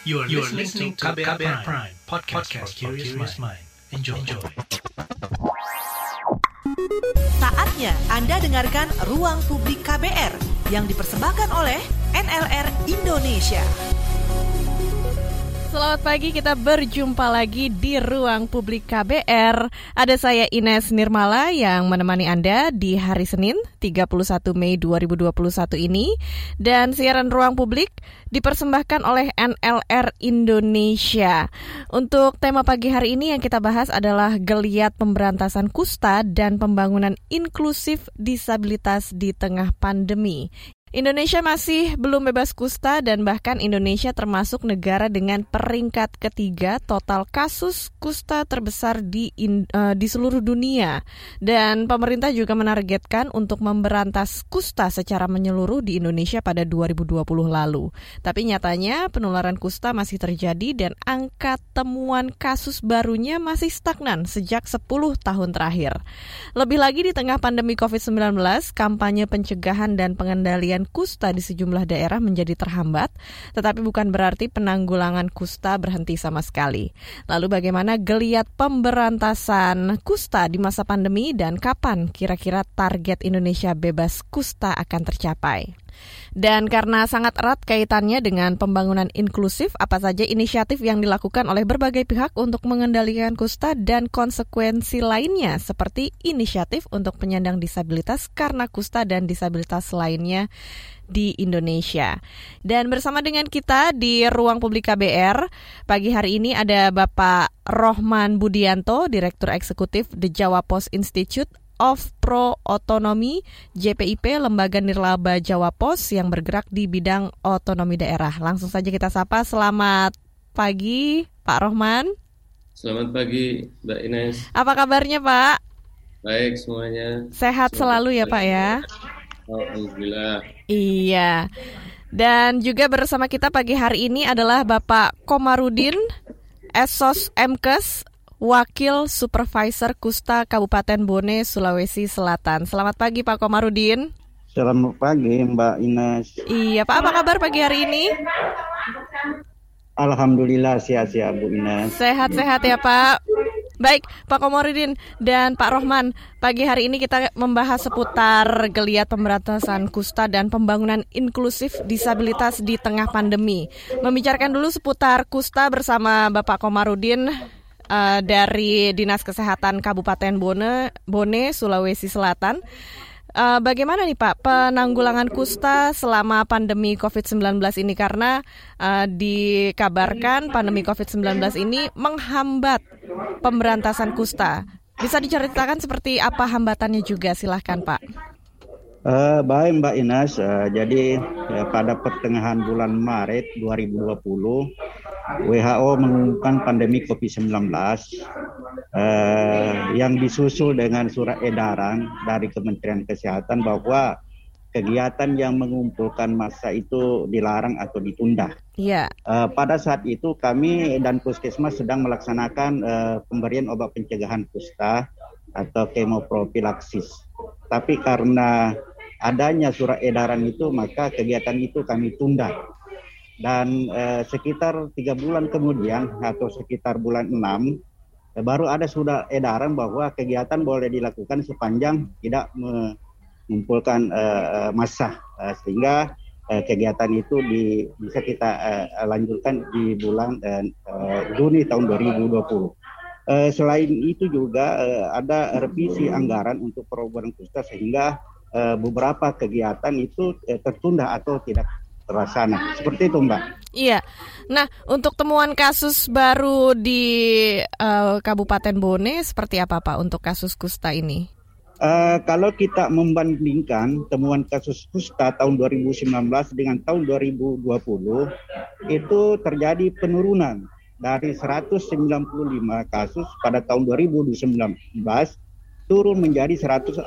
You are, you are listening to KBR, KBR Prime, Prime podcast, podcast for curious mind. Enjoy. Enjoy. Saatnya Anda dengarkan Ruang Publik KBR yang dipersembahkan oleh NLR Indonesia. Selamat pagi, kita berjumpa lagi di ruang publik KBR. Ada saya Ines Nirmala yang menemani Anda di hari Senin 31 Mei 2021 ini. Dan siaran ruang publik dipersembahkan oleh NLR Indonesia. Untuk tema pagi hari ini yang kita bahas adalah geliat pemberantasan kusta dan pembangunan inklusif disabilitas di tengah pandemi. Indonesia masih belum bebas kusta dan bahkan Indonesia termasuk negara dengan peringkat ketiga total kasus kusta terbesar di uh, di seluruh dunia. Dan pemerintah juga menargetkan untuk memberantas kusta secara menyeluruh di Indonesia pada 2020 lalu. Tapi nyatanya penularan kusta masih terjadi dan angka temuan kasus barunya masih stagnan sejak 10 tahun terakhir. Lebih lagi di tengah pandemi COVID-19, kampanye pencegahan dan pengendalian penanggulangan kusta di sejumlah daerah menjadi terhambat, tetapi bukan berarti penanggulangan kusta berhenti sama sekali. Lalu bagaimana geliat pemberantasan kusta di masa pandemi dan kapan kira-kira target Indonesia bebas kusta akan tercapai? Dan karena sangat erat kaitannya dengan pembangunan inklusif, apa saja inisiatif yang dilakukan oleh berbagai pihak untuk mengendalikan kusta dan konsekuensi lainnya seperti inisiatif untuk penyandang disabilitas karena kusta dan disabilitas lainnya di Indonesia. Dan bersama dengan kita di ruang publik KBR, pagi hari ini ada Bapak Rohman Budianto, Direktur Eksekutif The Jawa Post Institute of Pro Otonomi JPIP Lembaga Nirlaba Jawa Pos yang bergerak di bidang otonomi daerah. Langsung saja kita sapa. Selamat pagi, Pak Rohman. Selamat pagi, Mbak Ines. Apa kabarnya, Pak? Baik semuanya. Sehat Selamat selalu ya, Pak ya. Alhamdulillah. Iya. Dan juga bersama kita pagi hari ini adalah Bapak Komarudin Esos MKes Wakil Supervisor Kusta Kabupaten Bone, Sulawesi Selatan. Selamat pagi Pak Komarudin. Selamat pagi Mbak Ines. Iya Pak, apa kabar pagi hari ini? Alhamdulillah sehat-sehat Bu Ines. Sehat-sehat ya Pak. Baik, Pak Komarudin dan Pak Rohman, pagi hari ini kita membahas seputar geliat pemberantasan kusta dan pembangunan inklusif disabilitas di tengah pandemi. Membicarakan dulu seputar kusta bersama Bapak Komarudin, uh, dari Dinas Kesehatan Kabupaten Bone, Bone Sulawesi Selatan. Uh, bagaimana nih Pak penanggulangan kusta selama pandemi COVID-19 ini karena uh, dikabarkan pandemi COVID-19 ini menghambat pemberantasan kusta. Bisa diceritakan seperti apa hambatannya juga silahkan Pak. Uh, baik Mbak Inas, uh, jadi uh, pada pertengahan bulan Maret 2020 WHO mengumumkan pandemi COVID-19 eh, yang disusul dengan surat edaran dari Kementerian Kesehatan bahwa kegiatan yang mengumpulkan massa itu dilarang atau ditunda. Iya. Uh, pada saat itu kami dan Puskesmas sedang melaksanakan uh, pemberian obat pencegahan kusta atau kemoprofilaksis. Tapi karena adanya surat edaran itu maka kegiatan itu kami tunda dan eh, sekitar tiga bulan kemudian atau sekitar bulan enam eh, baru ada sudah edaran bahwa kegiatan boleh dilakukan sepanjang tidak mengumpulkan eh, massa eh, sehingga eh, kegiatan itu di, bisa kita eh, lanjutkan di bulan eh, Juni tahun 2020. Eh, selain itu juga eh, ada revisi anggaran untuk program kusta sehingga eh, beberapa kegiatan itu eh, tertunda atau tidak terlaksana. Seperti itu, Mbak. Iya. Nah, untuk temuan kasus baru di uh, Kabupaten Bone seperti apa, Pak, untuk kasus kusta ini? Uh, kalau kita membandingkan temuan kasus kusta tahun 2019 dengan tahun 2020 itu terjadi penurunan dari 195 kasus pada tahun 2019 turun menjadi 140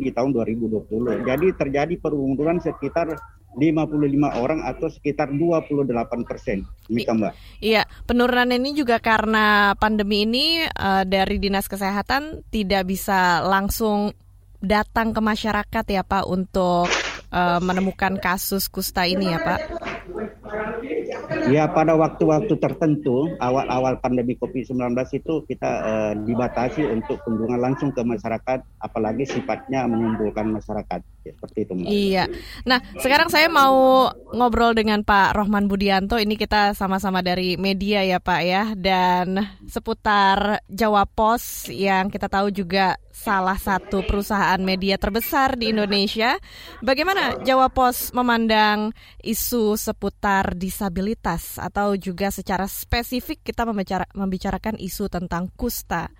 di tahun 2020. Jadi terjadi penurunan sekitar 55 orang atau sekitar 28 persen. Demikian Mbak. Iya, penurunan ini juga karena pandemi ini uh, dari Dinas Kesehatan tidak bisa langsung datang ke masyarakat ya Pak untuk uh, menemukan kasus kusta ini ya Pak. Ya pada waktu-waktu tertentu awal-awal pandemi COVID-19 itu kita uh, dibatasi untuk kunjungan langsung ke masyarakat, apalagi sifatnya mengumpulkan masyarakat ya, seperti itu. Mbak. Iya. Nah sekarang saya mau ngobrol dengan Pak Rohman Budianto. Ini kita sama-sama dari media ya Pak ya, dan seputar Jawa Pos yang kita tahu juga salah satu perusahaan media terbesar di Indonesia. Bagaimana Jawa Pos memandang isu seputar disabilitas atau juga secara spesifik kita membicara, membicarakan isu tentang kusta?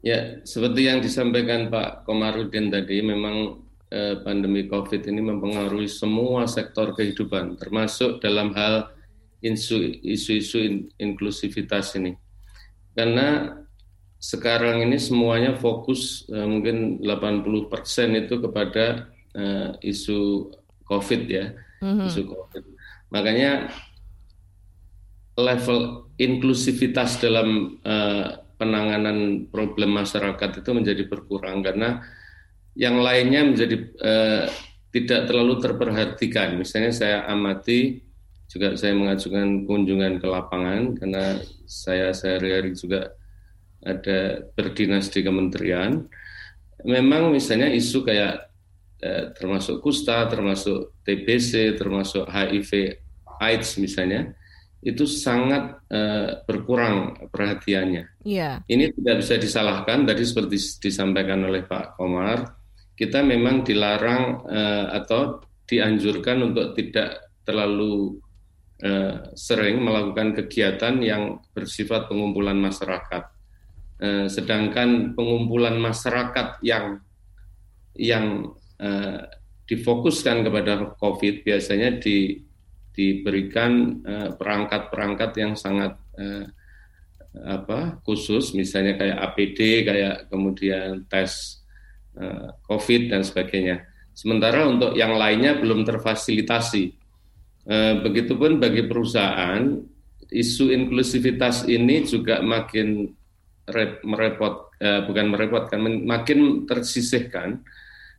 Ya, seperti yang disampaikan Pak Komarudin tadi, memang eh, pandemi COVID ini mempengaruhi semua sektor kehidupan, termasuk dalam hal isu-isu in, inklusivitas ini. Karena sekarang ini semuanya fokus uh, mungkin 80% itu kepada uh, isu COVID ya, mm-hmm. isu COVID. Makanya level inklusivitas dalam uh, penanganan problem masyarakat itu menjadi berkurang karena yang lainnya menjadi uh, tidak terlalu terperhatikan. Misalnya saya amati juga saya mengajukan kunjungan ke lapangan karena saya sehari-hari juga ada berdinas di kementerian, memang misalnya isu kayak eh, termasuk kusta, termasuk TBC, termasuk HIV, AIDS misalnya, itu sangat eh, berkurang perhatiannya. Yeah. Ini tidak bisa disalahkan tadi seperti disampaikan oleh Pak Komar, kita memang dilarang eh, atau dianjurkan untuk tidak terlalu eh, sering melakukan kegiatan yang bersifat pengumpulan masyarakat Eh, sedangkan pengumpulan masyarakat yang yang uh, difokuskan kepada COVID biasanya di, diberikan eh, perangkat-perangkat yang sangat uh, apa khusus, misalnya kayak APD, kayak kemudian tes uh, COVID dan sebagainya. Sementara untuk yang lainnya belum terfasilitasi. Uh, begitupun bagi perusahaan, isu inklusivitas ini juga makin merepot eh, bukan merepotkan makin tersisihkan.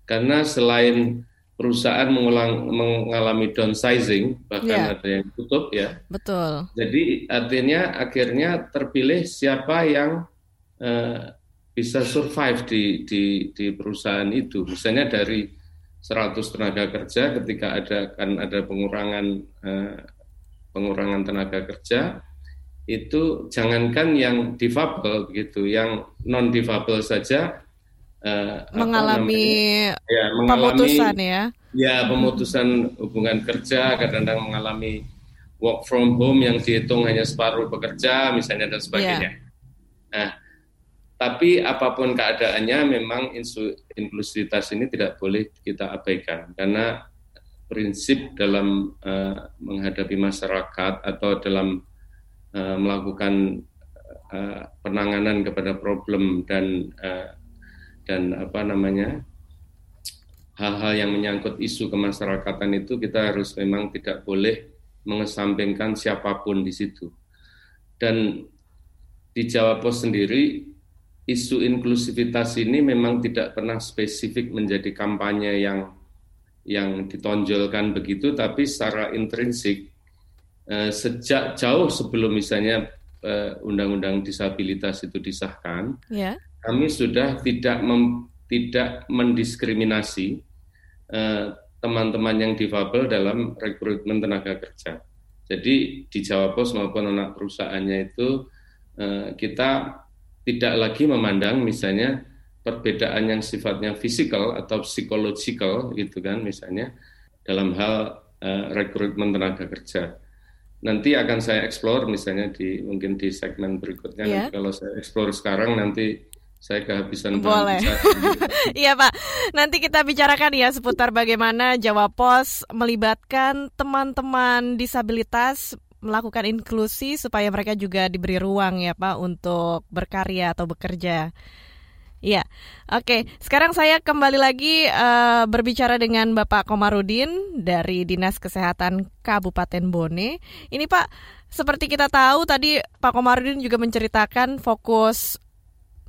Karena selain perusahaan mengulang, mengalami downsizing bahkan yeah. ada yang tutup ya. Betul. Jadi artinya akhirnya terpilih siapa yang eh, bisa survive di, di di perusahaan itu. Misalnya dari 100 tenaga kerja ketika ada kan ada pengurangan eh, pengurangan tenaga kerja itu jangankan yang difabel begitu, yang non difabel saja uh, mengalami, namanya, ya, mengalami pemutusan ya. Ya, pemutusan hubungan kerja kadang-kadang mengalami work from home yang dihitung hanya separuh pekerja misalnya dan sebagainya. Yeah. Nah, tapi apa pun keadaannya memang inklusivitas ini tidak boleh kita abaikan karena prinsip dalam uh, menghadapi masyarakat atau dalam uh, melakukan uh, penanganan kepada problem dan uh, dan apa namanya hal-hal yang menyangkut isu kemasyarakatan itu kita harus memang tidak boleh mengesampingkan siapa pun di situ. Dan di Jawa Pos sendiri isu inklusivitas ini memang tidak pernah spesifik menjadi kampanye yang yang ditonjolkan begitu, tapi secara intrinsik Eh, sejak jauh sebelum misalnya eh, undang-undang disabilitas itu disahkan, yeah. kami sudah tidak mem, tidak mendiskriminasi eh, teman-teman yang difabel dalam rekrutmen tenaga kerja. Jadi di Jawa Pos maupun anak perusahaannya itu kita tidak lagi memandang misalnya perbedaan yang sifatnya fisikal atau psikologikal gitu kan misalnya dalam hal rekrutmen tenaga kerja nanti akan saya explore misalnya di mungkin di segmen berikutnya. Yeah. kalau saya explore sekarang nanti saya kehabisan Boleh. Iya Pak, nanti kita bicarakan ya seputar bagaimana Jawa Pos melibatkan teman-teman disabilitas melakukan inklusi supaya mereka juga diberi ruang ya Pak untuk berkarya atau bekerja. Iya, oke. Sekarang saya kembali lagi uh, berbicara dengan Bapak Komarudin dari Dinas Kesehatan Kabupaten Bone. Ini Pak, seperti kita tahu tadi Pak Komarudin juga menceritakan fokus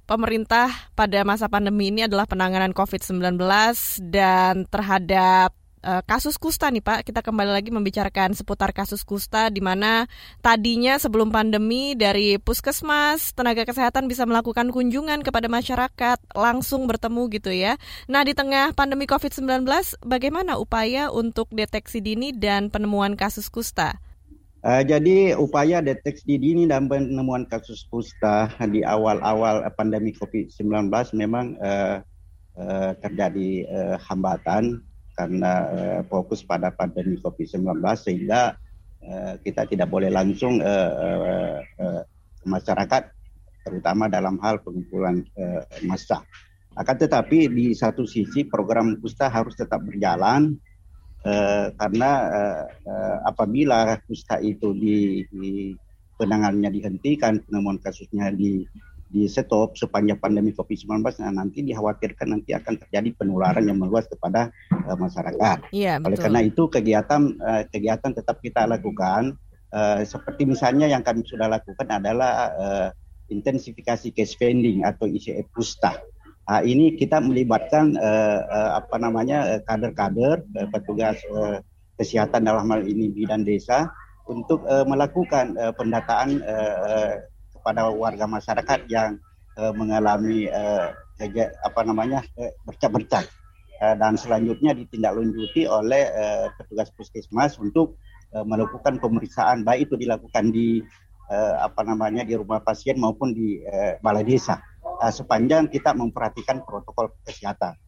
pemerintah pada masa pandemi ini adalah penanganan COVID-19 dan terhadap uh, kasus kusta nih Pak. Kita kembali lagi membicarakan seputar kasus kusta di mana tadinya sebelum pandemi dari puskesmas tenaga kesehatan bisa melakukan kunjungan kepada masyarakat langsung bertemu gitu ya. Nah di tengah pandemi COVID-19 bagaimana upaya untuk deteksi dini dan penemuan kasus kusta? Uh, jadi upaya deteksi dini dan penemuan kasus kusta di awal-awal pandemi COVID-19 memang uh, uh, terjadi uh, hambatan karena uh, fokus pada pandemi COVID-19 sehingga uh, kita tidak boleh langsung uh, uh, uh, ke masyarakat terutama dalam hal pengumpulan uh, massa. Akan tetapi di satu sisi program kusta harus tetap berjalan Eh, karena uh, uh, apabila kusta itu di, di penanganannya dihentikan, penemuan kasusnya di di stop sepanjang pandemi COVID-19, nah nanti dikhawatirkan nanti akan terjadi penularan yang meluas kepada uh, masyarakat. Iya, Oleh karena itu kegiatan uh, kegiatan tetap kita lakukan. Uh, seperti misalnya yang kami sudah lakukan adalah uh, intensifikasi case finding atau ICF Pusta. Nah, ini kita melibatkan uh, uh, apa namanya kader-kader uh, petugas uh, kesehatan dalam hal ini bidan desa untuk uh, melakukan uh, pendataan uh, kepada warga masyarakat yang uh, mengalami uh, apa namanya uh, bercak-bercak uh, dan selanjutnya ditindaklanjuti oleh uh, petugas puskesmas untuk uh, melakukan pemeriksaan baik itu dilakukan di uh, apa namanya di rumah pasien maupun di uh, balai desa uh, sepanjang kita memperhatikan protokol kesehatan.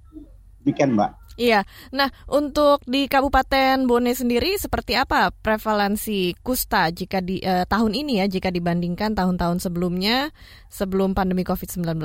Demikian, Mbak. Iya. Nah, untuk di Kabupaten Bone sendiri seperti apa prevalensi kusta jika di uh, tahun ini ya jika dibandingkan tahun-tahun sebelumnya sebelum pandemi COVID-19?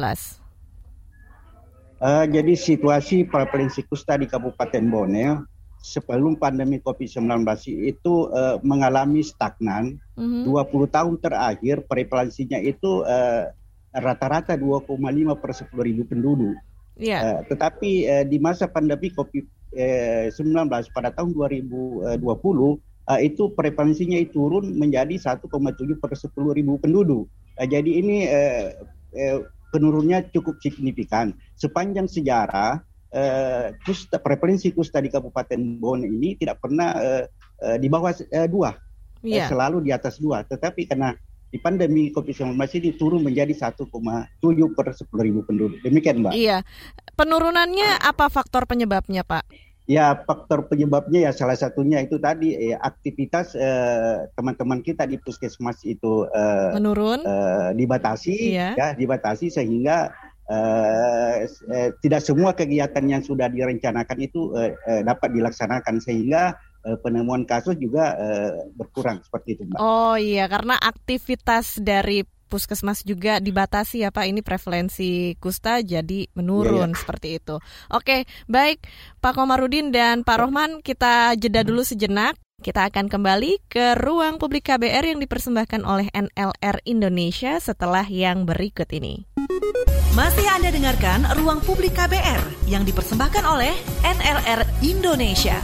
Uh, jadi situasi prevalensi kusta di Kabupaten Bone sebelum pandemi COVID-19 itu uh, mengalami stagnan. Mm -hmm. 20 tahun terakhir prevalensinya itu uh, rata-rata 2,5 per 10 ribu penduduk. Yeah. Uh, tetapi uh, di masa pandemi COVID-19 pada tahun 2020 uh, itu prevalensinya itu turun menjadi 1,7 per 10 ribu penduduk. Uh, jadi ini uh, uh, penurunnya cukup signifikan. Sepanjang sejarah uh, kusta, prevalensi kusta di Kabupaten Bone ini tidak pernah uh, uh, di bawah uh, dua, yeah. uh, selalu di atas dua. Tetapi karena di pandemi COVID-19 ini turun menjadi 1,7 per 10 ribu penduduk. Demikian Mbak. Iya. Penurunannya apa faktor penyebabnya Pak? Ya faktor penyebabnya ya salah satunya itu tadi eh, aktivitas eh, teman-teman kita di puskesmas itu eh, menurun, eh, dibatasi, iya. ya dibatasi sehingga eh, eh, tidak semua kegiatan yang sudah direncanakan itu eh, eh, dapat dilaksanakan sehingga penemuan kasus juga uh, berkurang seperti itu, Mbak. Oh iya, karena aktivitas dari puskesmas juga dibatasi ya Pak. Ini prevalensi kusta jadi menurun iya, iya. seperti itu. Oke, baik Pak Komarudin dan Pak Rohman, kita jeda dulu sejenak. Kita akan kembali ke ruang publik KBR yang dipersembahkan oleh NLR Indonesia setelah yang berikut ini. Masih Anda dengarkan Ruang Publik KBR yang dipersembahkan oleh NLR Indonesia.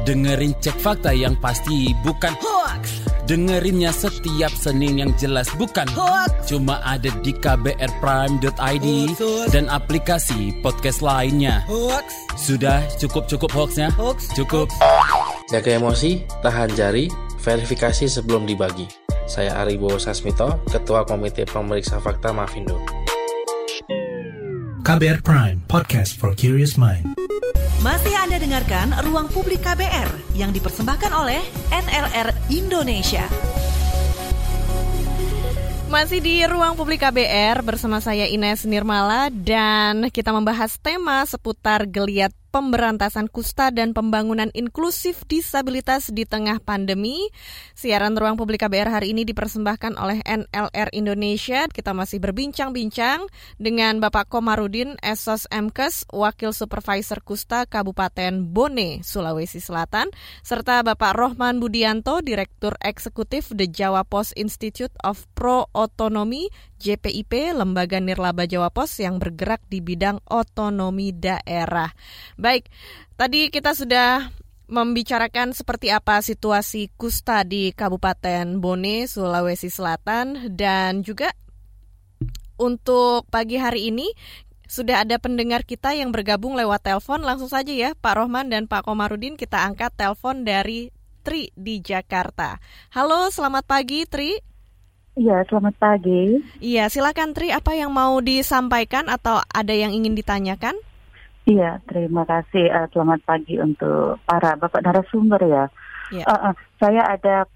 Dengerin cek fakta yang pasti bukan hoax. Dengerinnya setiap Senin yang jelas bukan hoax. Cuma ada di kbrprime.id dan aplikasi podcast lainnya. Hoax. Sudah cukup-cukup hoaxnya? Hoax. Cukup. Jaga emosi, tahan jari, verifikasi sebelum dibagi. Saya Aribo Sasmito, Ketua Komite Pemeriksa Fakta Mafindo. KBR Prime, podcast for curious mind. Masih Anda dengarkan Ruang Publik KBR yang dipersembahkan oleh NLR Indonesia. Masih di Ruang Publik KBR bersama saya Ines Nirmala dan kita membahas tema seputar geliat pemberantasan kusta dan pembangunan inklusif disabilitas di tengah pandemi. Siaran Ruang Publik KBR hari ini dipersembahkan oleh NLR Indonesia. Kita masih berbincang-bincang dengan Bapak Komarudin Esos MKes, Wakil Supervisor Kusta Kabupaten Bone, Sulawesi Selatan, serta Bapak Rohman Budianto, Direktur Eksekutif The Jawa Post Institute of Pro Autonomy JPIP, Lembaga Nirlaba Jawa Pos yang bergerak di bidang otonomi daerah. Baik, tadi kita sudah membicarakan seperti apa situasi kusta di Kabupaten Bone, Sulawesi Selatan, dan juga untuk pagi hari ini sudah ada pendengar kita yang bergabung lewat telepon. Langsung saja ya, Pak Rohman dan Pak Komarudin, kita angkat telepon dari Tri di Jakarta. Halo, selamat pagi Tri. Iya, selamat pagi. Iya, silakan Tri, apa yang mau disampaikan atau ada yang ingin ditanyakan? Iya, terima kasih. Uh, selamat pagi untuk para bapak narasumber ya. ya. Uh, uh, saya ada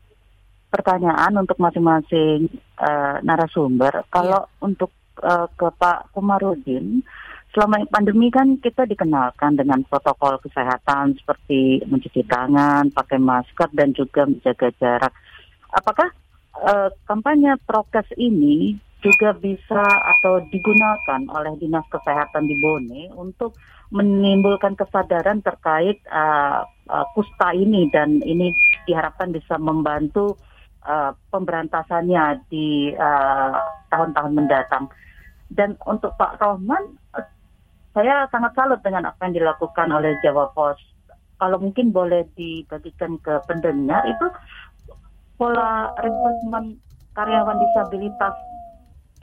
pertanyaan untuk masing-masing uh, narasumber. Ya. Kalau untuk uh, ke Pak Kumarudin, selama pandemi kan kita dikenalkan dengan protokol kesehatan seperti mencuci tangan, pakai masker dan juga menjaga jarak. Apakah uh, kampanye prokes ini juga bisa atau digunakan oleh dinas kesehatan di Bone untuk menimbulkan kesadaran terkait uh, uh, kusta ini dan ini diharapkan bisa membantu uh, pemberantasannya di tahun-tahun uh, mendatang. Dan untuk Pak Rohman, saya sangat salut dengan apa yang dilakukan oleh Jawa Pos. Kalau mungkin boleh dibagikan ke pendengar itu pola rekrutmen karyawan disabilitas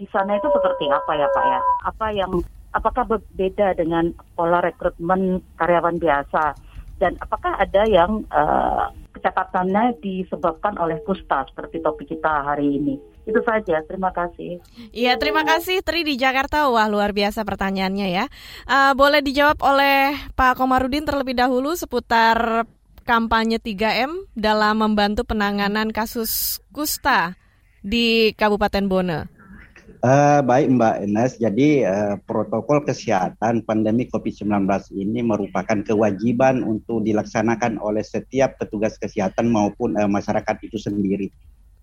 di sana itu seperti apa ya Pak ya? Apa yang apakah berbeda dengan pola rekrutmen karyawan biasa? Dan apakah ada yang uh, kecakapannya disebabkan oleh kusta seperti topik kita hari ini? Itu saja, terima kasih. Iya, terima kasih Tri di Jakarta. Wah, luar biasa pertanyaannya ya. Uh, boleh dijawab oleh Pak Komarudin terlebih dahulu seputar kampanye 3M dalam membantu penanganan kasus kusta di Kabupaten Bone? Uh, baik Mbak Ines, jadi uh, protokol kesehatan pandemi COVID-19 ini merupakan kewajiban untuk dilaksanakan oleh setiap petugas kesehatan maupun uh, masyarakat itu sendiri.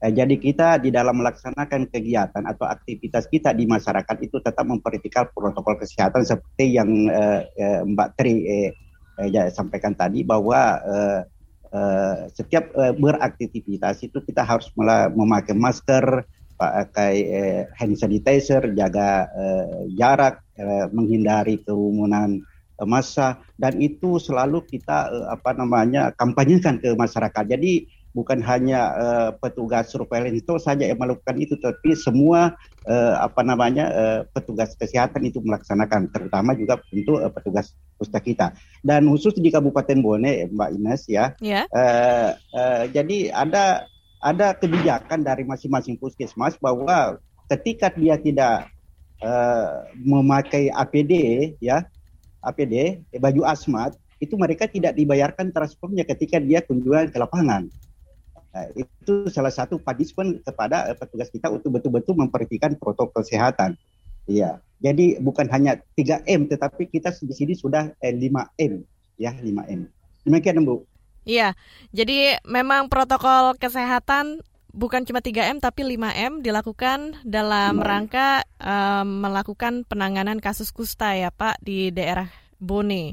Uh, jadi kita di dalam melaksanakan kegiatan atau aktivitas kita di masyarakat itu tetap memperhatikan protokol kesehatan seperti yang uh, uh, Mbak Tri uh, sampaikan tadi bahwa eh, eh, setiap eh, beraktivitas itu kita harus memakai masker, pakai eh, hand sanitizer, jaga eh, jarak, eh, menghindari kerumunan eh, massa dan itu selalu kita eh, apa namanya kampanyekan ke masyarakat. Jadi bukan hanya uh, petugas surveillance itu saja yang melakukan itu, tapi semua uh, apa namanya uh, petugas kesehatan itu melaksanakan, terutama juga untuk uh, petugas pusta kita. Dan khusus di Kabupaten Bone, Mbak Ines ya, yeah. Uh, uh, jadi ada ada kebijakan dari masing-masing puskesmas bahwa ketika dia tidak uh, memakai APD ya, APD baju asmat itu mereka tidak dibayarkan transportnya ketika dia kunjungan ke lapangan. Nah, itu salah satu punishment kepada uh, petugas kita untuk betul-betul memperhatikan protokol kesehatan. Iya. Jadi bukan hanya 3M tetapi kita di sini sudah eh, 5M ya, 5M. Demikian Bu. Iya. Jadi memang protokol kesehatan bukan cuma 3M tapi 5M dilakukan dalam 5M. rangka um, melakukan penanganan kasus kusta ya Pak di daerah Bone.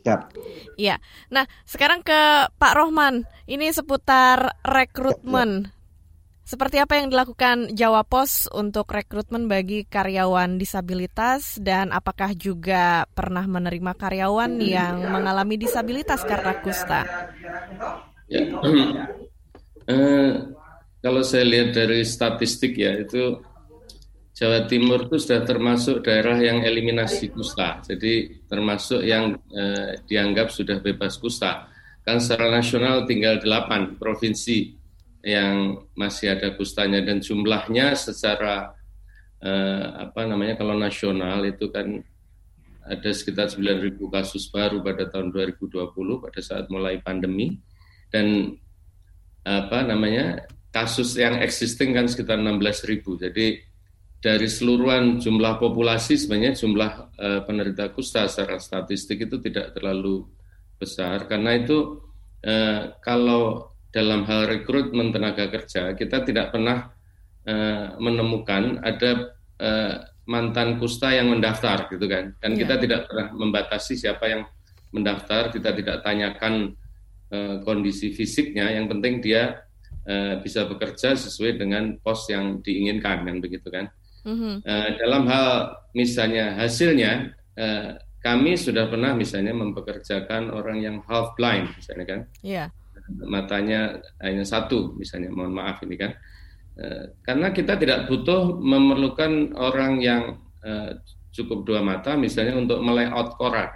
Siap. Iya. Nah, sekarang ke Pak Rohman. Ini seputar rekrutmen. Ya, ya. Seperti apa yang dilakukan Jawa Pos untuk rekrutmen bagi karyawan disabilitas dan apakah juga pernah menerima karyawan yang mengalami disabilitas karena kusta? Ya. eh, kalau saya lihat dari statistik ya itu Jawa Timur itu sudah termasuk daerah yang eliminasi kusta, jadi termasuk yang eh, dianggap sudah bebas kusta. Kan secara nasional tinggal delapan provinsi yang masih ada kustanya dan jumlahnya secara eh, apa namanya kalau nasional itu kan ada sekitar 9.000 kasus baru pada tahun 2020 pada saat mulai pandemi. Dan apa namanya kasus yang existing kan sekitar 16.000 jadi dari seluruhan jumlah populasi sebenarnya jumlah uh, penderita kusta secara statistik itu tidak terlalu besar. Karena itu uh, kalau dalam hal rekrutmen tenaga kerja kita tidak pernah uh, menemukan ada uh, mantan kusta yang mendaftar gitu kan dan yeah. kita tidak pernah membatasi siapa yang mendaftar kita tidak tanyakan uh, kondisi fisiknya yang penting dia uh, bisa bekerja sesuai dengan pos yang diinginkan kan begitu kan Mm-hmm. Uh, dalam hal misalnya hasilnya, uh, kami sudah pernah misalnya mempekerjakan orang yang half blind, misalnya kan, yeah. Matanya hanya satu, misalnya, mohon maaf ini kan, uh, karena kita tidak butuh memerlukan orang yang uh, cukup dua mata, misalnya untuk melayout koran,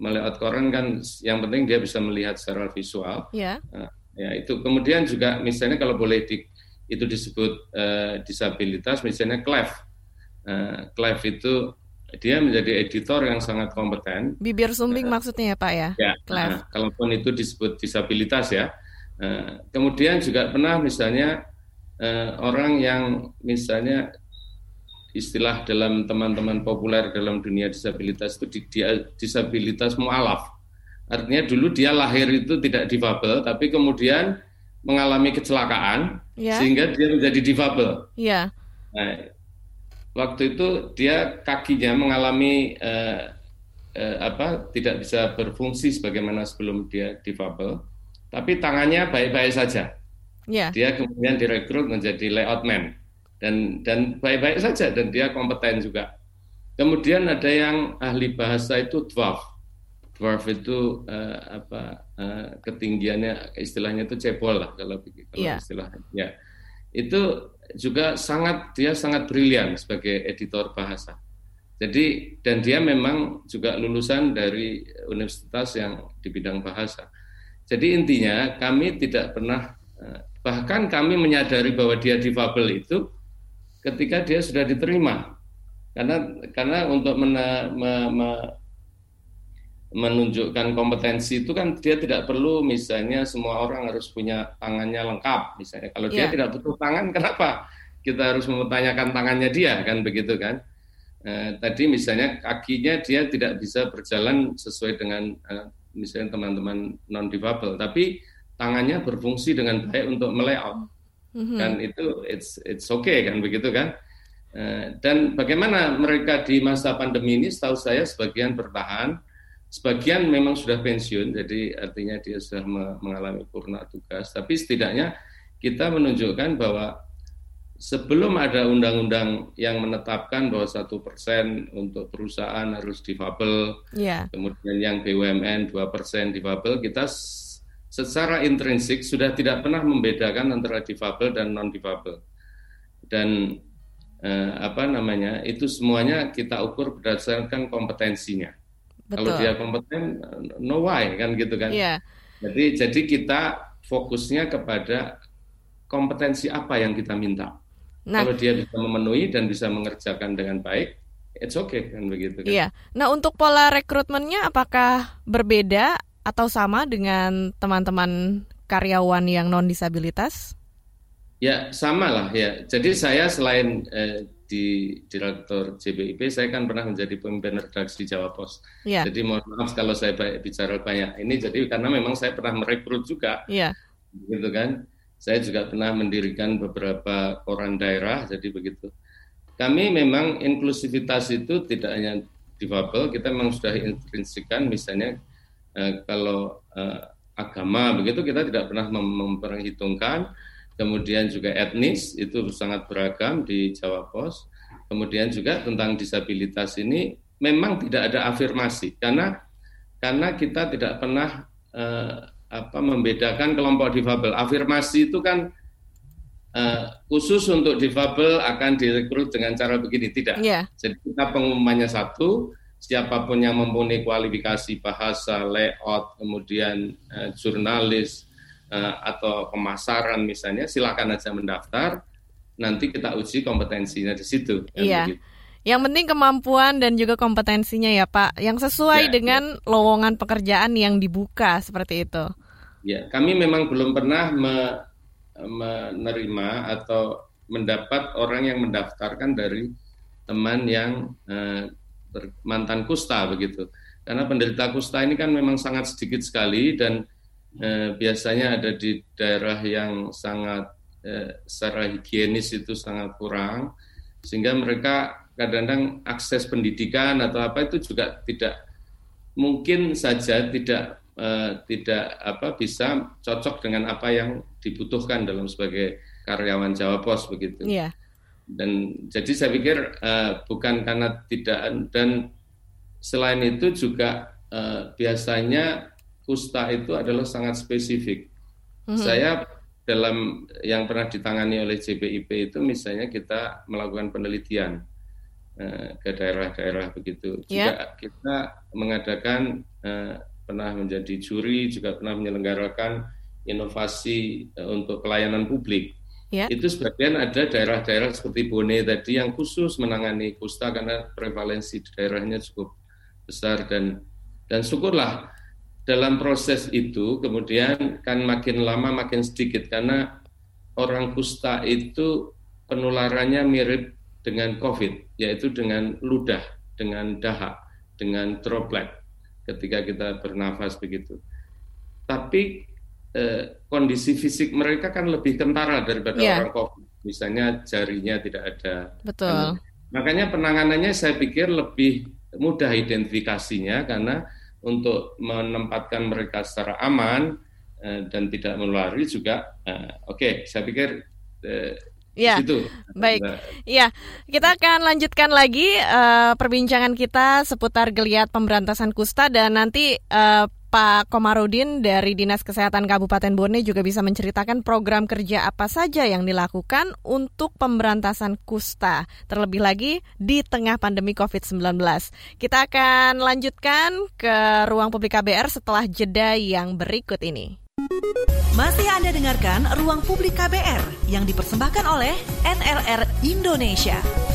melayout koran kan, yang penting dia bisa melihat secara visual, yeah. uh, ya itu. Kemudian juga misalnya kalau boleh di itu disebut uh, disabilitas misalnya Clef. Uh, Clef itu dia menjadi editor yang sangat kompeten. Bibir sumbing uh, maksudnya ya Pak ya? Ya. Uh, kalaupun itu disebut disabilitas ya. Uh, kemudian juga pernah misalnya uh, orang yang misalnya istilah dalam teman-teman populer dalam dunia disabilitas itu di, dia disabilitas mualaf. Artinya dulu dia lahir itu tidak difabel, tapi kemudian mengalami kecelakaan yeah. sehingga dia menjadi difabel. Yeah. Nah, waktu itu dia kakinya mengalami uh, uh, apa tidak bisa berfungsi sebagaimana sebelum dia difabel, tapi tangannya baik-baik saja. Yeah. Dia kemudian direkrut menjadi layout man dan dan baik-baik saja dan dia kompeten juga. Kemudian ada yang ahli bahasa itu dwarf dwarf itu uh, apa uh, ketinggiannya istilahnya itu cebol lah kalau kalau yeah. istilahnya ya itu juga sangat dia sangat brilian sebagai editor bahasa. Jadi dan dia memang juga lulusan dari universitas yang di bidang bahasa. Jadi intinya kami tidak pernah uh, bahkan kami menyadari bahwa dia difabel itu ketika dia sudah diterima. Karena karena untuk mena, me, me, menunjukkan kompetensi itu kan dia tidak perlu misalnya semua orang harus punya tangannya lengkap misalnya kalau yeah. dia iya. tidak butuh tangan kenapa kita harus mempertanyakan tangannya dia kan begitu kan eh, tadi misalnya kakinya dia tidak bisa berjalan sesuai dengan eh, misalnya teman-teman non difabel tapi tangannya berfungsi dengan baik untuk melayout mm-hmm. kan itu it's it's okay kan begitu kan eh, dan bagaimana mereka di masa pandemi ini setahu saya sebagian bertahan Sebagian memang sudah pensiun, jadi artinya dia sudah mengalami purna tugas. Tapi setidaknya kita menunjukkan bahwa sebelum ada undang-undang yang menetapkan bahwa satu persen untuk perusahaan harus difabel, yeah. kemudian yang BUMN dua persen difabel, kita secara intrinsik sudah tidak pernah membedakan antara difabel dan non difabel. Dan eh, apa namanya itu semuanya kita ukur berdasarkan kompetensinya. Betul. Kalau dia kompeten, no why kan gitu kan. Yeah. Jadi jadi kita fokusnya kepada kompetensi apa yang kita minta. Nah, Kalau dia bisa memenuhi dan bisa mengerjakan dengan baik, it's okay kan begitu kan. Iya. Nah untuk pola rekrutmennya apakah berbeda atau sama dengan teman-teman karyawan yang non disabilitas? Ya sama lah ya. Jadi saya selain eh, di Direktur JBIP, saya kan pernah menjadi pemimpin redaksi Jawa Pos. Yeah. Jadi mohon maaf kalau saya bicara banyak ini, jadi karena memang saya pernah merekrut juga, yeah. gitu kan. Saya juga pernah mendirikan beberapa koran daerah, jadi begitu. Kami memang inklusivitas itu tidak hanya difabel, kita memang sudah intrinsikan, misalnya eh, kalau eh, agama begitu kita tidak pernah mem memperhitungkan kemudian juga etnis itu sangat beragam di Jawa Pos. Kemudian juga tentang disabilitas ini memang tidak ada afirmasi karena karena kita tidak pernah eh, apa membedakan kelompok difabel. Afirmasi itu kan eh, khusus untuk difabel akan direkrut dengan cara begini tidak. Yeah. Jadi kita pengumumannya satu, siapa pun yang mempunyai kualifikasi bahasa, layout, kemudian eh, jurnalis, uh, atau pemasaran misalnya, silakan aja mendaftar. Nanti kita uji kompetensinya di situ. Iya. Begitu. Yang penting kemampuan dan juga kompetensinya ya Pak, yang sesuai ya, dengan ya. lowongan pekerjaan yang dibuka seperti itu. Ya, kami memang belum pernah me, menerima atau mendapat orang yang mendaftarkan dari teman yang uh, mantan kusta begitu. Karena penderita kusta ini kan memang sangat sedikit sekali dan uh, biasanya ada di daerah yang sangat uh, secara higienis itu sangat kurang sehingga mereka kadang-kadang akses pendidikan atau apa itu juga tidak mungkin saja tidak uh, tidak apa bisa cocok dengan apa yang dibutuhkan dalam sebagai karyawan Jawa Pos begitu. Yeah. Dan jadi saya pikir uh, bukan karena tidak dan selain itu juga uh, biasanya kusta itu adalah sangat spesifik. Mm -hmm. Saya dalam yang pernah ditangani oleh JPIP itu misalnya kita melakukan penelitian uh, ke daerah-daerah begitu. Yeah. Juga kita mengadakan uh, pernah menjadi juri, juga pernah menyelenggarakan inovasi uh, untuk pelayanan publik. Yeah. Itu sebagian ada daerah-daerah seperti Bone tadi yang khusus menangani kusta karena prevalensi di daerahnya cukup besar dan dan syukurlah dalam proses itu kemudian kan makin lama makin sedikit karena orang kusta itu penularannya mirip dengan COVID yaitu dengan ludah, dengan dahak, dengan droplet ketika kita bernafas begitu. Tapi eh, kondisi fisik mereka kan lebih kentara daripada yeah. orang COVID. Misalnya jarinya tidak ada. Betul. Makanya penanganannya saya pikir lebih mudah identifikasinya karena untuk menempatkan mereka secara aman eh, dan tidak menulari juga. Eh, Oke, okay, saya pikir eh, Ya, Situ. baik. Ya, kita akan lanjutkan lagi uh, perbincangan kita seputar geliat pemberantasan kusta dan nanti uh, Pak Komarudin dari Dinas Kesehatan Kabupaten Bone juga bisa menceritakan program kerja apa saja yang dilakukan untuk pemberantasan kusta, terlebih lagi di tengah pandemi COVID-19. Kita akan lanjutkan ke ruang publik KBR setelah jeda yang berikut ini. Masih Anda dengarkan Ruang Publik KBR yang dipersembahkan oleh NLR Indonesia.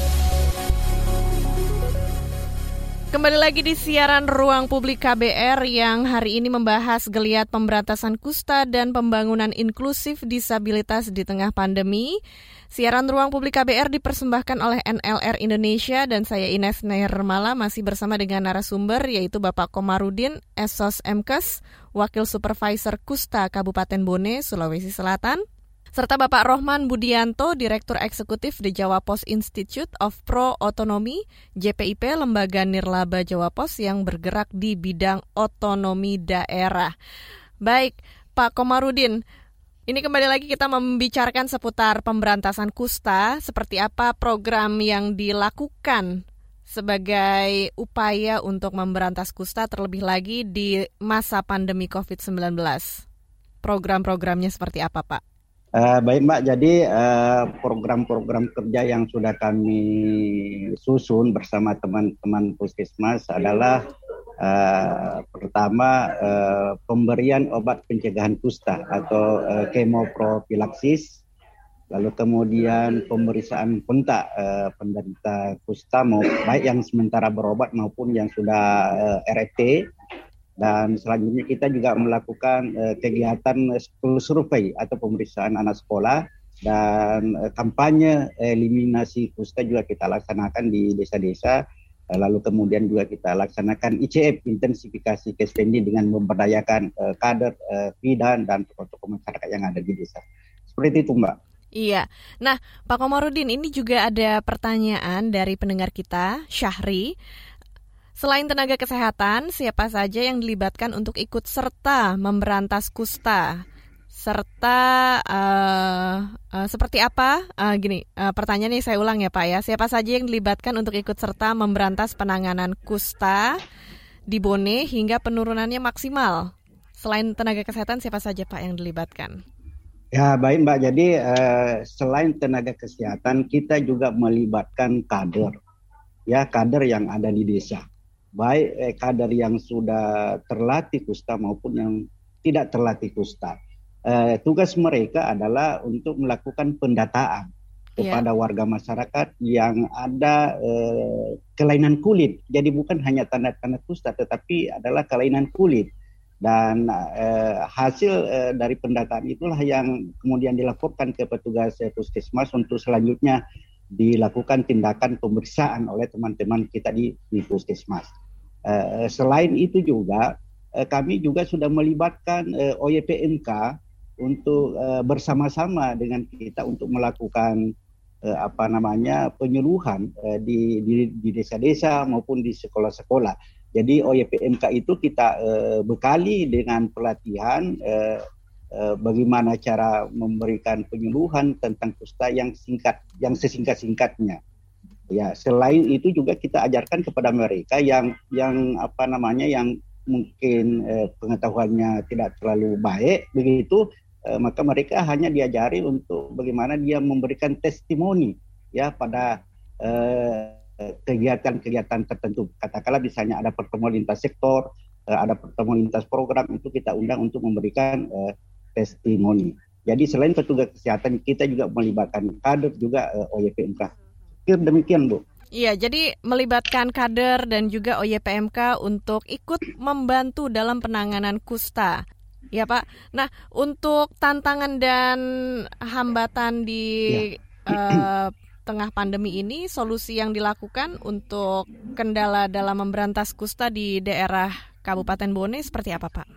Kembali lagi di siaran Ruang Publik KBR yang hari ini membahas geliat pemberantasan kusta dan pembangunan inklusif disabilitas di tengah pandemi. Siaran Ruang Publik KBR dipersembahkan oleh NLR Indonesia dan saya Ines Nirmala masih bersama dengan narasumber yaitu Bapak Komarudin Esos MKes, Wakil Supervisor Kusta Kabupaten Bone, Sulawesi Selatan serta Bapak Rohman Budianto, Direktur Eksekutif di Jawa Pos Institute of Pro Autonomy, JPIP, Lembaga Nirlaba Jawa Pos yang bergerak di bidang otonomi daerah. Baik, Pak Komarudin, ini kembali lagi kita membicarakan seputar pemberantasan kusta, seperti apa program yang dilakukan sebagai upaya untuk memberantas kusta terlebih lagi di masa pandemi COVID-19. Program-programnya seperti apa, Pak? Uh, baik Mbak, jadi uh, program-program kerja yang sudah kami susun bersama teman-teman puskesmas adalah uh, pertama uh, pemberian obat pencegahan kusta atau uh, kemopropilaksis, lalu kemudian pemeriksaan kontak uh, penderita kusta mau baik yang sementara berobat maupun yang sudah uh, RFT dan selanjutnya kita juga melakukan uh, kegiatan school survey atau pemeriksaan anak sekolah dan uh, kampanye eliminasi kusta juga kita laksanakan di desa-desa lalu kemudian juga kita laksanakan ICF intensifikasi kespendi dengan memberdayakan uh, kader uh, bidan dan tokoh-tokoh masyarakat yang ada di desa seperti itu mbak Iya. Nah, Pak Komarudin, ini juga ada pertanyaan dari pendengar kita, Syahri. Selain tenaga kesehatan, siapa saja yang dilibatkan untuk ikut serta memberantas kusta? Serta uh, uh, seperti apa? Uh, gini, uh, pertanyaannya saya ulang ya Pak ya. Siapa saja yang dilibatkan untuk ikut serta memberantas penanganan kusta di Bone hingga penurunannya maksimal? Selain tenaga kesehatan, siapa saja Pak yang dilibatkan? Ya baik Mbak, jadi uh, selain tenaga kesehatan kita juga melibatkan kader, ya kader yang ada di desa baik eh, kader yang sudah terlatih kusta maupun yang tidak terlatih kusta. Eh, tugas mereka adalah untuk melakukan pendataan kepada yeah. warga masyarakat yang ada eh, kelainan kulit. Jadi bukan hanya tanda-tanda kusta, tetapi adalah kelainan kulit. dan uh, hasil uh, dari pendataan itulah yang kemudian dilaporkan ke petugas uh, puskesmas untuk selanjutnya dilakukan tindakan pemeriksaan oleh teman-teman kita di, di puskesmas. Uh, selain itu juga uh, kami juga sudah melibatkan uh, OYPMK untuk bersama-sama dengan kita untuk melakukan apa namanya penyuluhan uh, di, di desa-desa maupun di sekolah-sekolah jadi OYPMK itu kita bekali dengan pelatihan bagaimana cara memberikan penyuluhan tentang kusta yang singkat, yang sesingkat-singkatnya. Ya, selain itu juga kita ajarkan kepada mereka yang yang apa namanya yang mungkin uh, pengetahuannya tidak terlalu baik begitu uh, maka mereka hanya diajari untuk bagaimana dia memberikan testimoni ya pada uh, kegiatan-kegiatan tertentu. Katakanlah misalnya ada pertemuan lintas sektor, eh, ada pertemuan lintas program itu kita undang untuk memberikan uh, testimoni. Jadi selain petugas kesehatan kita juga melibatkan kader juga uh, OYPMK. Demikian Bu. Iya, jadi melibatkan kader dan juga OYPMK untuk ikut membantu dalam penanganan kusta. Ya Pak. Nah, untuk tantangan dan hambatan di ya. uh, tengah pandemi ini solusi yang dilakukan untuk kendala dalam memberantas kusta di daerah Kabupaten Bone seperti apa Pak?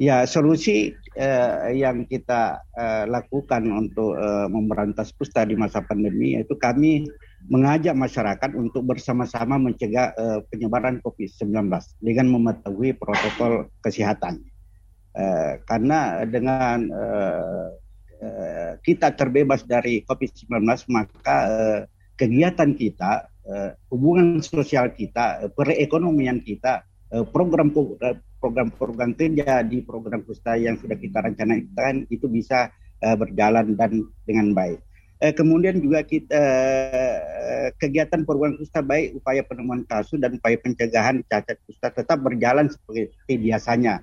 Ya, solusi eh, yang kita eh, lakukan untuk eh, memberantas kusta di masa pandemi yaitu kami mengajak masyarakat untuk bersama-sama mencegah eh, penyebaran COVID-19 dengan mematuhi protokol kesehatan. Eh, karena dengan eh, Eh, kita terbebas dari COVID-19 maka uh, kegiatan kita, uh, hubungan sosial kita, uh, perekonomian kita, program program-program kerja di program kusta yang sudah kita rencanakan itu bisa uh, berjalan dan dengan baik. Uh, kemudian juga kita uh, kegiatan program kusta baik upaya penemuan kasus dan upaya pencegahan cacat kusta tetap berjalan seperti biasanya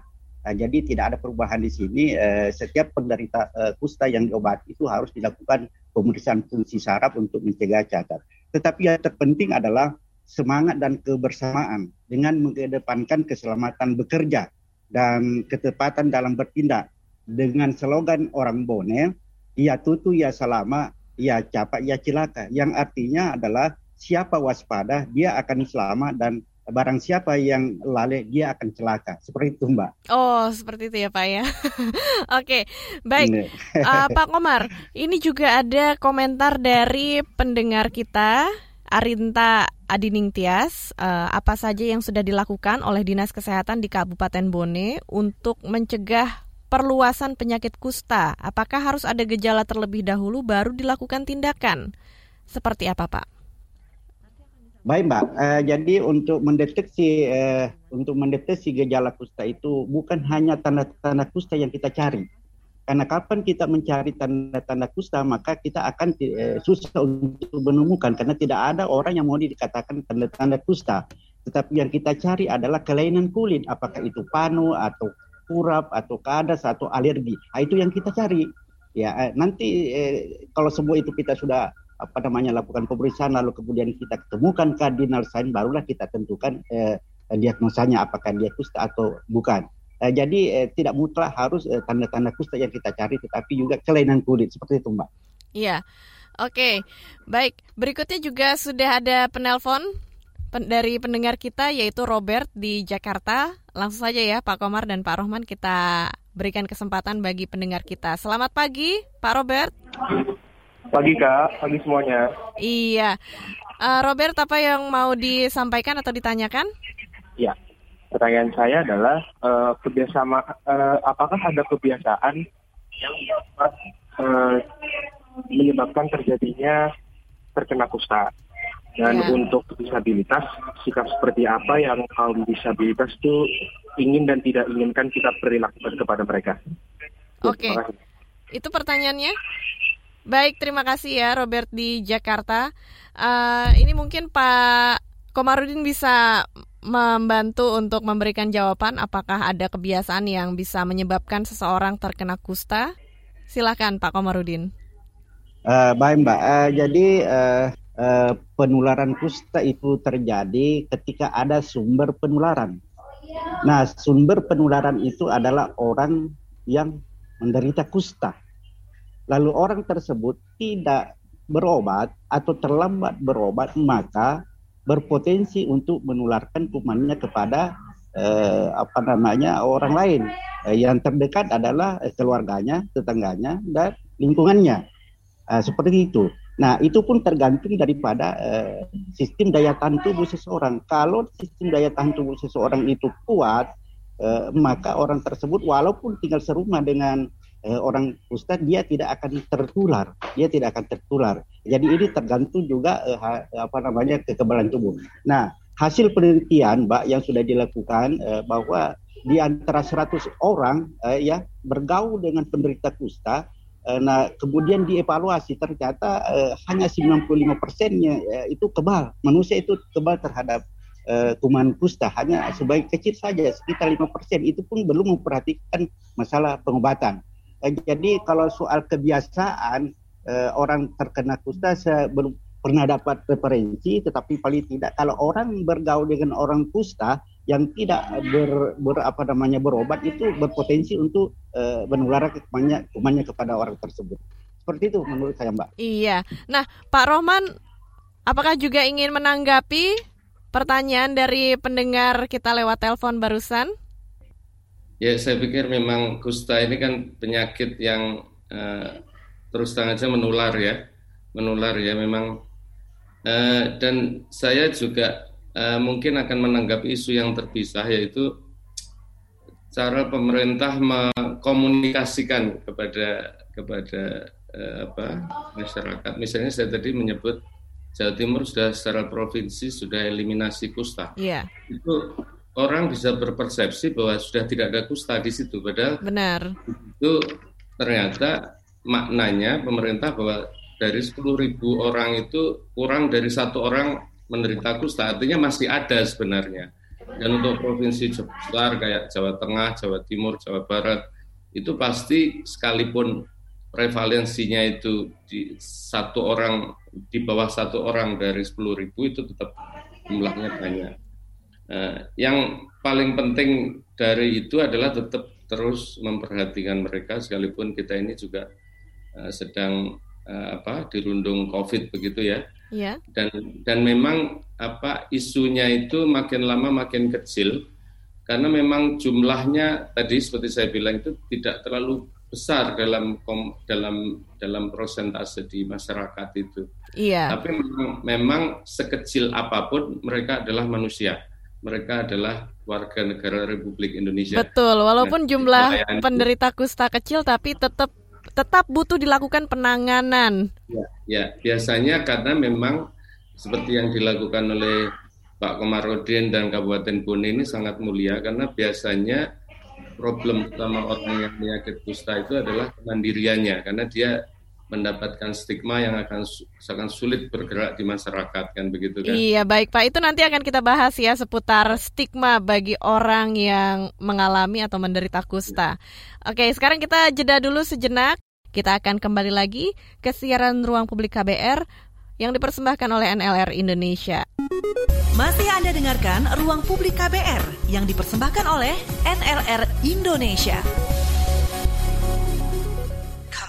Nah, jadi tidak ada perubahan di sini. Eh, setiap penderita eh, kusta yang diobati itu harus dilakukan pemeriksaan fungsi saraf untuk mencegah cacat. Tetapi yang terpenting adalah semangat dan kebersamaan dengan mengedepankan keselamatan bekerja dan ketepatan dalam bertindak dengan slogan orang Bone, ya tutu ya selama, ya capak ya cilaka. Yang artinya adalah siapa waspada, dia akan selamat dan barang siapa yang lalai dia akan celaka. Seperti itu Mbak. Oh, seperti itu ya Pak ya. Oke, baik. uh, Pak Komar, ini juga ada komentar dari pendengar kita Arinta Adining Tias, uh, apa saja yang sudah dilakukan oleh Dinas Kesehatan di Kabupaten Bone untuk mencegah perluasan penyakit kusta? Apakah harus ada gejala terlebih dahulu baru dilakukan tindakan? Seperti apa, Pak? Baik Mbak, uh, jadi untuk mendeteksi uh, untuk mendeteksi gejala kusta itu bukan hanya tanda-tanda kusta yang kita cari. Karena kapan kita mencari tanda-tanda kusta maka kita akan uh, susah untuk menemukan karena tidak ada orang yang mau dikatakan tanda-tanda kusta. Tetapi yang kita cari adalah kelainan kulit, apakah itu panu atau kurap atau kadas atau alergi. Nah, itu yang kita cari. Ya, nanti eh, kalau semua itu kita sudah apa namanya lakukan pemeriksaan lalu kemudian kita ketemukan kardinal sign barulah kita tentukan eh, diagnosanya apakah dia kusta atau bukan. Eh, jadi eh, tidak mutlak harus eh, tanda-tanda kusta yang kita cari tetapi juga kelainan kulit seperti itu Mbak. Iya. Oke. Baik, berikutnya juga sudah ada penelpon pen dari pendengar kita yaitu Robert di Jakarta. Langsung saja ya Pak Komar dan Pak Rohman kita berikan kesempatan bagi pendengar kita. Selamat pagi Pak Robert. Pagi Kak, pagi semuanya. Iya. Uh, Robert, apa yang mau disampaikan atau ditanyakan? Ya, pertanyaan saya adalah uh, kebiasaan uh, apakah ada kebiasaan yang dapat uh, menyebabkan terjadinya terkena kusta? Dan ya. untuk disabilitas, sikap seperti apa yang kaum disabilitas itu ingin dan tidak inginkan kita perilakukan kepada mereka? Oke. Okay. Itu pertanyaannya? Baik, terima kasih ya Robert di Jakarta. Uh, ini mungkin Pak Komarudin bisa membantu untuk memberikan jawaban apakah ada kebiasaan yang bisa menyebabkan seseorang terkena kusta. Silakan Pak Komarudin. Uh, baik Mbak, uh, jadi uh, uh, penularan kusta itu terjadi ketika ada sumber penularan. Nah, sumber penularan itu adalah orang yang menderita kusta. Lalu orang tersebut tidak berobat atau terlambat berobat, maka berpotensi untuk menularkan kumannya kepada eh, apa namanya orang lain. Eh, yang terdekat adalah eh, keluarganya, tetangganya, dan lingkungannya. Eh, seperti itu. Nah, itu pun tergantung daripada uh, sistem daya tahan tubuh seseorang. Kalau sistem daya tahan tubuh seseorang itu kuat, uh, maka orang tersebut walaupun tinggal serumah dengan uh, orang kusta, dia tidak akan tertular. Dia tidak akan tertular. Jadi ini tergantung juga uh, apa namanya kekebalan tubuh. Nah, hasil penelitian, Mbak, yang sudah dilakukan uh, bahwa di antara 100 orang uh, ya bergaul dengan penderita kusta Eh, nah, kemudian dievaluasi ternyata uh, hanya 95 persennya uh, itu kebal. Manusia itu kebal terhadap uh, kuman kusta hanya sebaik kecil saja sekitar 5 persen. Itu pun belum memperhatikan masalah pengobatan. Uh, jadi kalau soal kebiasaan uh, orang terkena kusta saya belum pernah dapat referensi, tetapi paling tidak kalau orang bergaul dengan orang kusta yang tidak ber, ber apa namanya berobat itu berpotensi untuk uh, menularkan kumannya, kumannya kepada orang tersebut. Seperti itu menurut saya, Mbak. Iya. Nah, Pak Rohman, apakah juga ingin menanggapi pertanyaan dari pendengar kita lewat telepon barusan? Ya, saya pikir memang kusta ini kan penyakit yang uh, terus terang aja menular ya, menular ya memang. Uh, dan saya juga uh, mungkin akan menanggapi isu yang terpisah yaitu cara pemerintah mengkomunikasikan kepada kepada uh, apa masyarakat. Misalnya saya tadi menyebut Jawa Timur sudah secara provinsi sudah eliminasi kusta. Iya. Itu orang bisa berpersepsi bahwa sudah tidak ada kusta di situ padahal benar. Itu ternyata maknanya pemerintah bahwa dari 10.000 orang itu kurang dari satu orang menderita kusta artinya masih ada sebenarnya dan untuk provinsi besar kayak Jawa Tengah, Jawa Timur, Jawa Barat itu pasti sekalipun prevalensinya itu di satu orang di bawah satu orang dari sepuluh ribu itu tetap jumlahnya banyak. Nah, yang paling penting dari itu adalah tetap terus memperhatikan mereka sekalipun kita ini juga uh, sedang uh, apa dirundung COVID begitu ya. Ya. Dan dan memang apa isunya itu makin lama makin kecil karena memang jumlahnya tadi seperti saya bilang itu tidak terlalu besar dalam kom, dalam dalam persentase di masyarakat itu. Iya. Tapi memang, memang sekecil apa pun mereka adalah manusia. Mereka adalah warga negara Republik Indonesia. Betul, walaupun nah, jumlah penderita kusta kecil tapi tetap tetap butuh dilakukan penanganan. Ya, ya, biasanya karena memang seperti yang dilakukan oleh Pak Komarudin dan Kabupaten Bone ini sangat mulia karena biasanya problem utama orang yang penyakit kusta itu adalah kemandiriannya karena dia mendapatkan stigma yang akan sangat sulit bergerak di masyarakat kan begitu kan? Iya baik Pak itu nanti akan kita bahas ya seputar stigma bagi orang yang mengalami atau menderita kusta. Oke sekarang kita jeda dulu sejenak. Kita akan kembali lagi ke siaran ruang publik KBR yang dipersembahkan oleh NLR Indonesia. Masih Anda dengarkan Ruang Publik KBR yang dipersembahkan oleh NLR Indonesia.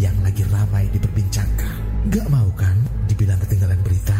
yang lagi ramai diperbincangkan. Gak mau kan dibilang ketinggalan berita?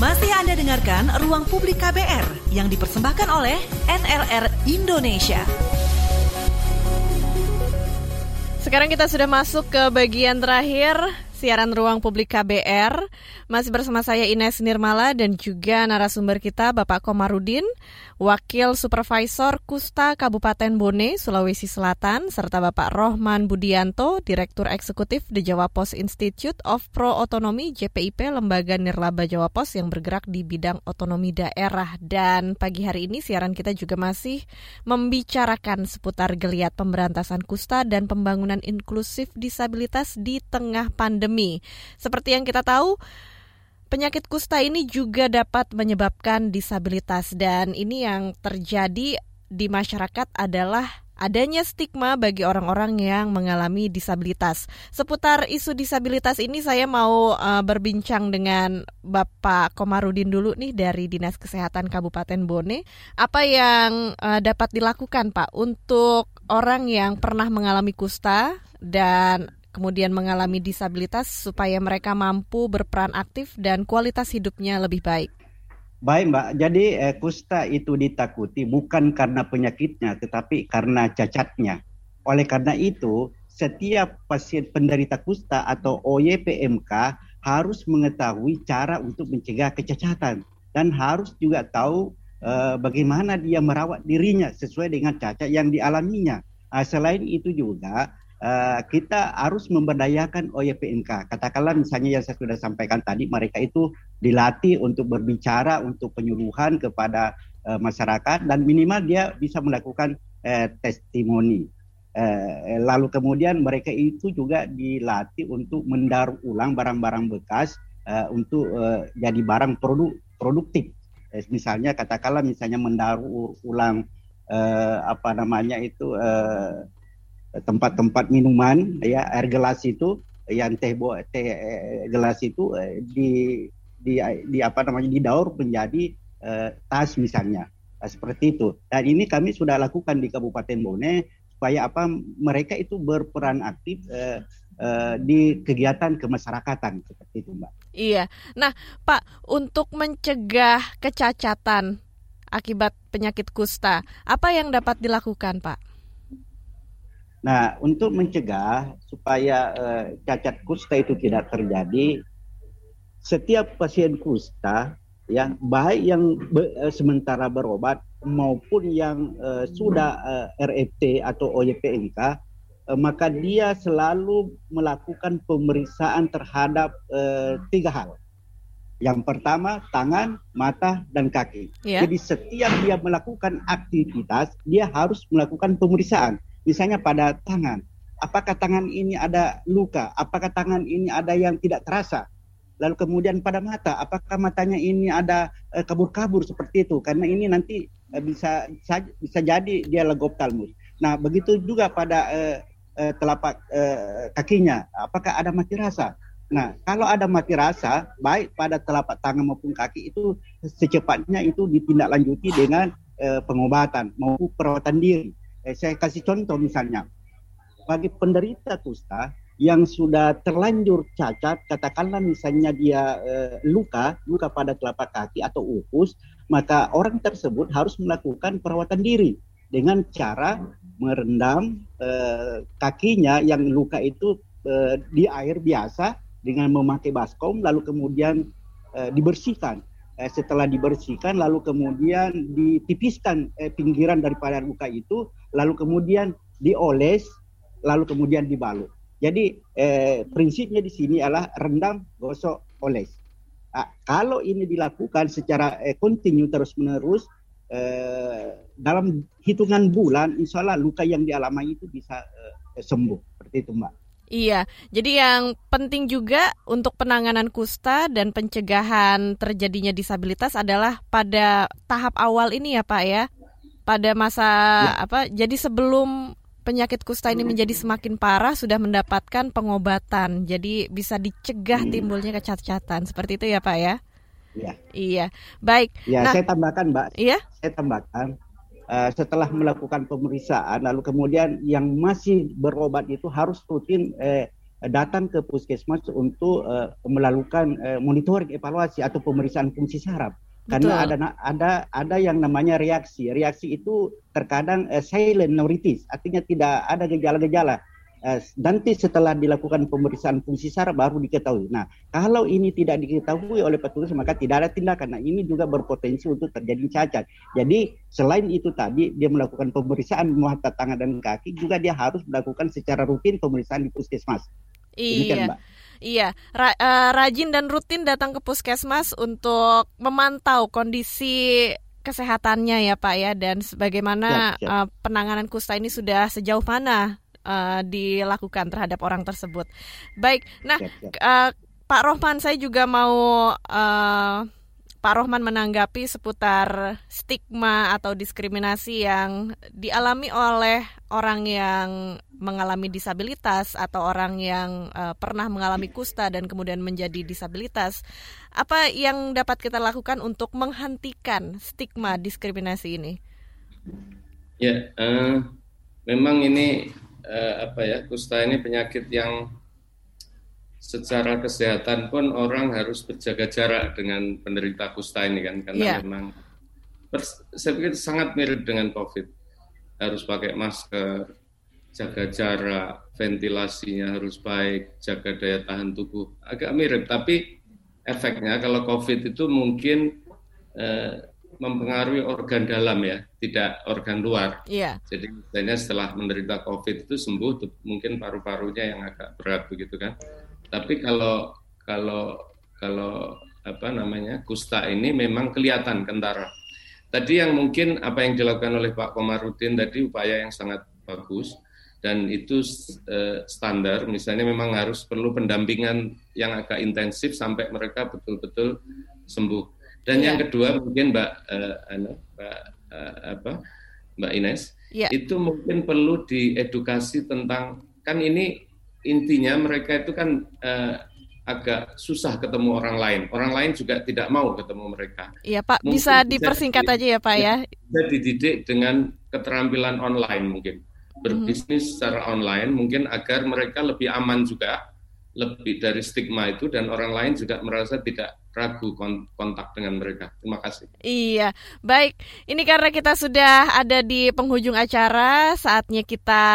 Masih Anda dengarkan Ruang Publik KBR yang dipersembahkan oleh NLR Indonesia. Sekarang kita sudah masuk ke bagian terakhir siaran ruang publik KBR. Masih bersama saya Ines Nirmala dan juga narasumber kita Bapak Komarudin, Wakil Supervisor Kusta Kabupaten Bone, Sulawesi Selatan, serta Bapak Rohman Budianto, Direktur Eksekutif The Jawa Post Institute of Pro Autonomy JPIP, Lembaga Nirlaba Jawa Post yang bergerak di bidang otonomi daerah. Dan pagi hari ini siaran kita juga masih membicarakan seputar geliat pemberantasan kusta dan pembangunan inklusif disabilitas di tengah pandemi pandemi. Seperti yang kita tahu, penyakit kusta ini juga dapat menyebabkan disabilitas dan ini yang terjadi di masyarakat adalah adanya stigma bagi orang-orang yang mengalami disabilitas. Seputar isu disabilitas ini saya mau uh, berbincang dengan Bapak Komarudin dulu nih dari Dinas Kesehatan Kabupaten Bone. Apa yang uh, dapat dilakukan Pak untuk orang yang pernah mengalami kusta dan kemudian mengalami disabilitas supaya mereka mampu berperan aktif dan kualitas hidupnya lebih baik. Baik Mbak, jadi eh, kusta itu ditakuti bukan karena penyakitnya tetapi karena cacatnya. Oleh karena itu, setiap pasien penderita kusta atau OYPMK harus mengetahui cara untuk mencegah kecacatan dan harus juga tahu eh, bagaimana dia merawat dirinya sesuai dengan cacat yang dialaminya. Nah, selain itu juga uh, kita harus memberdayakan OYPNK. Katakanlah misalnya yang saya sudah sampaikan tadi, mereka itu dilatih untuk berbicara, untuk penyuluhan kepada uh, masyarakat dan minimal dia bisa melakukan uh, testimoni. Uh, lalu kemudian mereka itu juga dilatih untuk mendaur ulang barang-barang bekas uh, untuk uh, jadi barang produk produktif. Uh, misalnya katakanlah misalnya mendaur ulang uh, apa namanya itu uh, tempat-tempat minuman ya air gelas itu yang teh buat teh eh, gelas itu eh, di di di apa namanya didaur menjadi uh, tas misalnya uh, seperti itu dan ini kami sudah lakukan di Kabupaten Bone supaya apa mereka itu berperan aktif uh, di kegiatan kemasyarakatan seperti itu mbak. Iya, nah Pak untuk mencegah kecacatan akibat penyakit kusta apa yang dapat dilakukan Pak? Nah, untuk mencegah supaya uh, cacat kusta itu tidak terjadi, setiap pasien kusta ya baik yang be, uh, sementara berobat maupun yang uh, sudah uh, RFT atau OYPNK, uh, maka dia selalu melakukan pemeriksaan terhadap uh, tiga hal. Yang pertama tangan, mata, dan kaki. Yeah. Jadi setiap dia melakukan aktivitas, dia harus melakukan pemeriksaan misalnya pada tangan. Apakah tangan ini ada luka? Apakah tangan ini ada yang tidak terasa? Lalu kemudian pada mata, apakah matanya ini ada eh, kabur-kabur seperti itu? Karena ini nanti uh, bisa bisa jadi dia legoptalmus. Nah, begitu juga pada uh, telapak kakinya, apakah ada mati rasa? Nah, kalau ada mati rasa, baik pada telapak tangan maupun kaki itu secepatnya itu ditindaklanjuti dengan pengobatan maupun perawatan diri. Eh, saya kasih contoh misalnya, bagi penderita kusta yang sudah terlanjur cacat, katakanlah misalnya dia eh, luka, luka pada telapak kaki atau ukus, maka orang tersebut harus melakukan perawatan diri dengan cara merendam eh, kakinya yang luka itu eh, di air biasa dengan memakai baskom, lalu kemudian eh, dibersihkan eh, setelah dibersihkan lalu kemudian ditipiskan eh, pinggiran daripada luka itu lalu kemudian dioles lalu kemudian dibalut. Jadi eh, prinsipnya di sini adalah rendam, gosok, oles. Nah, kalau ini dilakukan secara eh, kontinu terus menerus eh, dalam hitungan bulan, insya Allah luka yang dialami itu bisa eh, sembuh. Seperti itu, Mbak. Iya, jadi yang penting juga untuk penanganan kusta dan pencegahan terjadinya disabilitas adalah pada tahap awal ini ya Pak ya. Pada masa ya. apa? Jadi sebelum penyakit kusta ini menjadi semakin parah sudah mendapatkan pengobatan. Jadi bisa dicegah hmm. timbulnya kecacatan. Seperti itu ya Pak ya? Iya. Iya. Baik. Ya, nah, saya tambahkan Mbak. Iya? Saya tambahkan uh, setelah melakukan pemeriksaan lalu kemudian yang masih berobat itu harus rutin uh, datang ke puskesmas untuk uh, melakukan uh, monitoring evaluasi atau pemeriksaan fungsi saraf. karena ada ada ada yang namanya reaksi. Reaksi itu terkadang uh, silent neuritis, artinya tidak ada gejala-gejala. Uh, nanti setelah dilakukan pemeriksaan fungsi saraf baru diketahui. Nah, kalau ini tidak diketahui oleh petugas maka tidak ada tindakan. Nah, ini juga berpotensi untuk terjadi cacat. Jadi selain itu tadi dia melakukan pemeriksaan mata tangan dan kaki juga dia harus melakukan secara rutin pemeriksaan di puskesmas. Iya. Mbak. Iya, Ra uh, rajin dan rutin datang ke puskesmas untuk memantau kondisi kesehatannya ya Pak ya dan bagaimana ya, ya. Uh, penanganan kusta ini sudah sejauh mana uh, dilakukan terhadap orang tersebut. Baik, nah ya, ya. Uh, Pak Rohman saya juga mau uh, Pak Rohman menanggapi seputar stigma atau diskriminasi yang dialami oleh orang yang mengalami disabilitas atau orang yang uh, pernah mengalami kusta dan kemudian menjadi disabilitas. Apa yang dapat kita lakukan untuk menghentikan stigma diskriminasi ini? Ya, uh, memang ini uh, apa ya kusta ini penyakit yang secara kesehatan pun orang harus berjaga jarak dengan penderita kusta ini kan karena yeah. memang saya pikir sangat mirip dengan COVID harus pakai masker jaga jarak ventilasinya harus baik jaga daya tahan tubuh agak mirip tapi efeknya kalau COVID itu mungkin eh, mempengaruhi organ dalam ya, tidak organ luar. Yeah. Jadi misalnya setelah menderita COVID itu sembuh, mungkin paru-parunya yang agak berat begitu kan. Tapi kalau kalau kalau apa namanya kusta ini memang kelihatan kentara. Tadi yang mungkin apa yang dilakukan oleh Pak Komarudin tadi upaya yang sangat bagus dan itu uh, standar. Misalnya memang harus perlu pendampingan yang agak intensif sampai mereka betul-betul sembuh. Dan yeah. yang kedua mungkin Mbak uh, Mbak uh, apa Mbak Ines yeah. itu mungkin perlu diedukasi tentang kan ini intinya mereka itu kan uh, agak susah ketemu orang lain. Orang lain juga tidak mau ketemu mereka. Iya Pak, mungkin bisa dipersingkat bisa, aja ya Pak ya. Bisa dididik dengan keterampilan online mungkin. Berbisnis hmm. secara online mungkin agar mereka lebih aman juga, lebih dari stigma itu dan orang lain juga merasa tidak ragu kontak dengan mereka. Terima kasih. Iya, baik. Ini karena kita sudah ada di penghujung acara, saatnya kita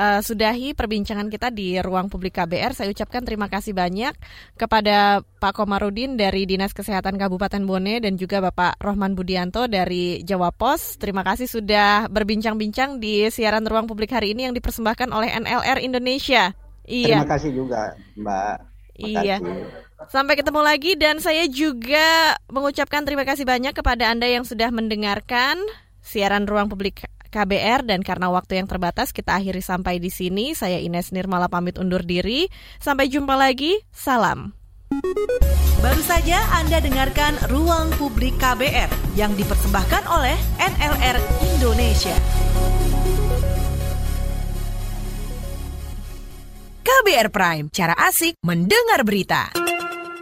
uh, sudahi perbincangan kita di ruang publik KBR. Saya ucapkan terima kasih banyak kepada Pak Komarudin dari Dinas Kesehatan Kabupaten Bone dan juga Bapak Rohman Budianto dari Jawa Pos. Terima kasih sudah berbincang-bincang di siaran ruang publik hari ini yang dipersembahkan oleh NLR Indonesia. Iya. Terima kasih juga, Mbak. Iya. Sampai ketemu lagi dan saya juga mengucapkan terima kasih banyak kepada Anda yang sudah mendengarkan siaran ruang publik KBR dan karena waktu yang terbatas kita akhiri sampai di sini. Saya Ines Nirmala pamit undur diri. Sampai jumpa lagi. Salam. Baru saja Anda dengarkan Ruang Publik KBR yang dipersembahkan oleh NLR Indonesia. KBR Prime, cara asik mendengar berita.